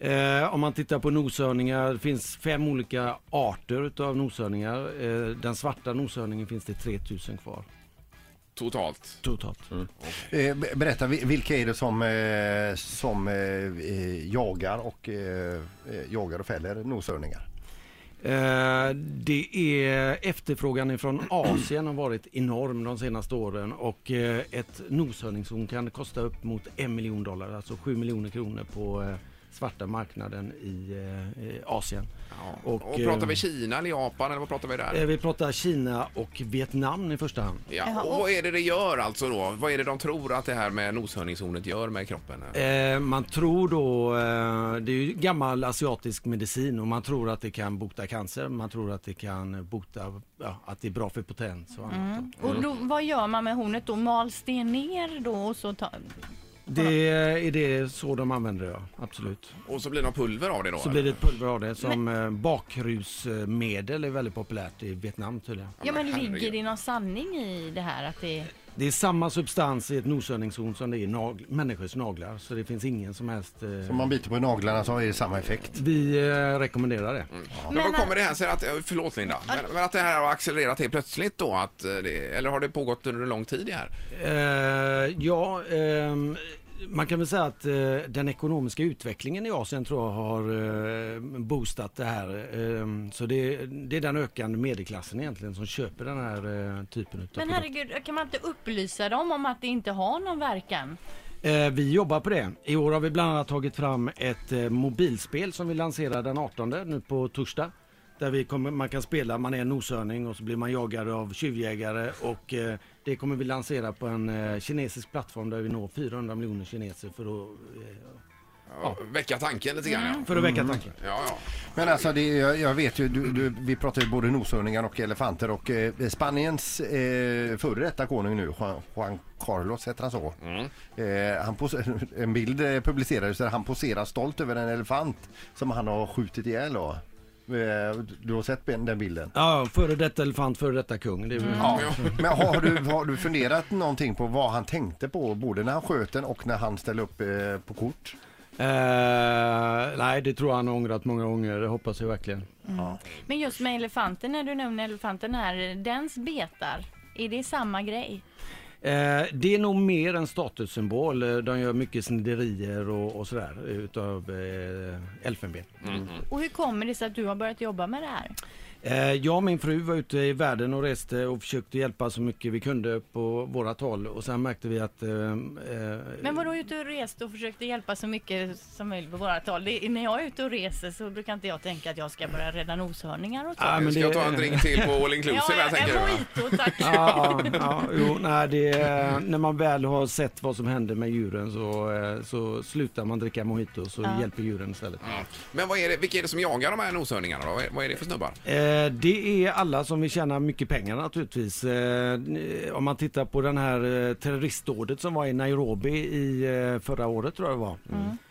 Eh, om man tittar på noshörningar, det finns fem olika arter utav noshörningar. Eh, den svarta noshörningen finns det 3000 kvar Totalt. totalt. Eh, be- Berätta, vi- vilka är det som, eh, som eh, eh, jagar och eh, eh, jagar och fäller noshörningar? Eh, det är efterfrågan ifrån Asien har varit enorm de senaste åren och eh, ett noshörningshorn kan kosta upp mot en miljon dollar, alltså sju miljoner kronor på eh, svarta marknaden i eh, eh, Asien. Ja. Och, Och, pratar eh, vi Kina eller Japan eller vad pratar vi där? Eh, vi pratar Kina och Vietnam i första hand. Ja. Och vad är det det gör alltså då? Vad är det de tror att det här med noshörningshornet gör med kroppen? Eh, man tror då, eh, det är ju gammal asiatisk medicin och man tror att det kan bota cancer, man tror att det kan bota, ja, att det är bra för potens och annat. Och då, vad gör man med hornet då? Mals det ner då och så tar... Det är det så de använder det, ja. absolut. Och så blir det pulver av det då? Så blir det ett pulver av det som eh, bakrusmedel är väldigt populärt i Vietnam tydligen. Ja men ligger det någon sanning i det här att det... Det är samma substans i ett noshörningshorn som det är i nagl- människors naglar så det finns ingen som helst... Eh, Om man biter på naglarna så är det samma effekt. vi eh, rekommenderar det. Men, Men- vad kommer det här sig att, eh, förlåt Linda, men, men att det här har accelererat helt plötsligt då? Att eh, det, eller har det pågått under lång tid det här? Eh, ja, ehm, man kan väl säga att eh, den ekonomiska utvecklingen i Asien tror jag har eh, boostat det här. Ehm, så det, det är den ökande medelklassen egentligen som köper den här eh, typen av Men herregud, kan man inte upplysa dem om att det inte har någon verkan? Eh, vi jobbar på det. I år har vi bland annat tagit fram ett eh, mobilspel som vi lanserar den 18 nu på torsdag. Där vi kommer, man kan spela, man är en noshörning och så blir man jagad av tjuvjägare och eh, det kommer vi lansera på en eh, kinesisk plattform där vi når 400 miljoner kineser för att, eh, Ja. Väcka tanken lite grann ja. för att väcka tanken. Ja, ja. Men alltså, det, jag, jag vet ju, du, du, vi pratar ju både noshörningar och elefanter och eh, Spaniens eh, före detta konung nu, Juan, Juan Carlos heter han så. Eh, han en bild eh, publicerades där han poserar stolt över en elefant som han har skjutit ihjäl då. Eh, du har sett den den bilden? Ja, före detta elefant, före detta kung. Det är, Ja. Men har du, har du funderat någonting på vad han tänkte på både när han sköt den och när han ställde upp eh, på kort? Eh, nej, det tror jag han har ångrat många gånger, det hoppas jag verkligen. Men just med elefanten, när du nämner elefanten här, dens betar, är det samma grej? Eh, det är nog mer en statussymbol. Eh, De gör mycket sniderier och, och sådär utav eh, elfenben. Och hur kommer det sig att du har börjat jobba med det här? Eh, jag och min fru var ute i världen och reste och försökte hjälpa så mycket vi kunde på vårat håll och sen märkte vi att... Eh, Men var du ute och reste och försökte hjälpa så mycket som möjligt på våra tal? Det, när jag är ute och reser så brukar inte jag tänka att jag ska börja rädda noshörningar och så. Ja, men Ska det- jag ta en drink till på All Inclusive du? va? mojito tack. Ja, ja, ja, jo, nej, det, är- när man väl har sett vad som händer med djuren så, eh, så slutar man dricka mojito så Ja. hjälper djuren istället. Ja. Men vad är det, vilka är det som jagar de här noshörningarna då? Vad är, vad är det för snubbar? Eh, det är alla som vill tjäna mycket pengar naturligtvis. Eh, om man tittar på den här eh, terroristdådet som var i Nairobi i eh, förra året tror jag det var.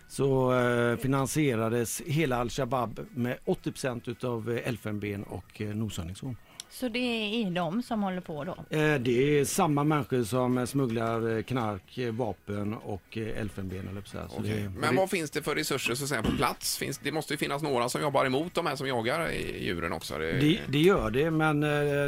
Så eh, finansierades hela Al-Shabaab med 80% utav eh, elfenben och eh, noshörningshorn. Så det är de som håller på då? Eh, det är samma människor som smugglar eh, knark, eh, vapen och elfenben. Eller så det, Men vad finns det för resurser så att säga, på plats? Finns, det måste ju finnas några som jobbar emot de här som jagar i- djuren också. Det, Det, det gör det, men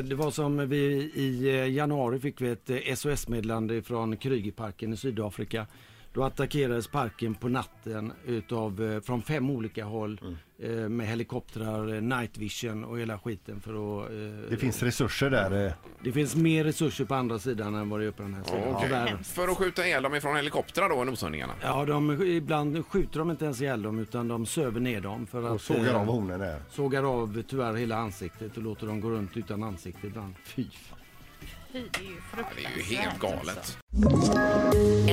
det var som vi i januari fick vi ett SOS-meddelande från Krygerparken i Sydafrika. Då attackerades parken på natten utav, eh, från fem olika håll eh, med helikoptrar, eh, night vision och hela skiten för att... eh, Det finns resurser där. eh. det finns mer resurser på andra sidan än vad det är på den här sidan. Okej. Tyvärr. För att skjuta ihjäl dem ifrån helikoptrar då, noshörningarna? Ja, de, ibland skjuter de inte ens ihjäl dem utan de söver ner dem för att... Och sågar eh, av hornen där. Sågar av tyvärr hela ansiktet och låter dem gå runt utan ansikte ibland. Fy fan. Fy, det är ju Ja, det är ju fruktansvärt. helt galet. alltså.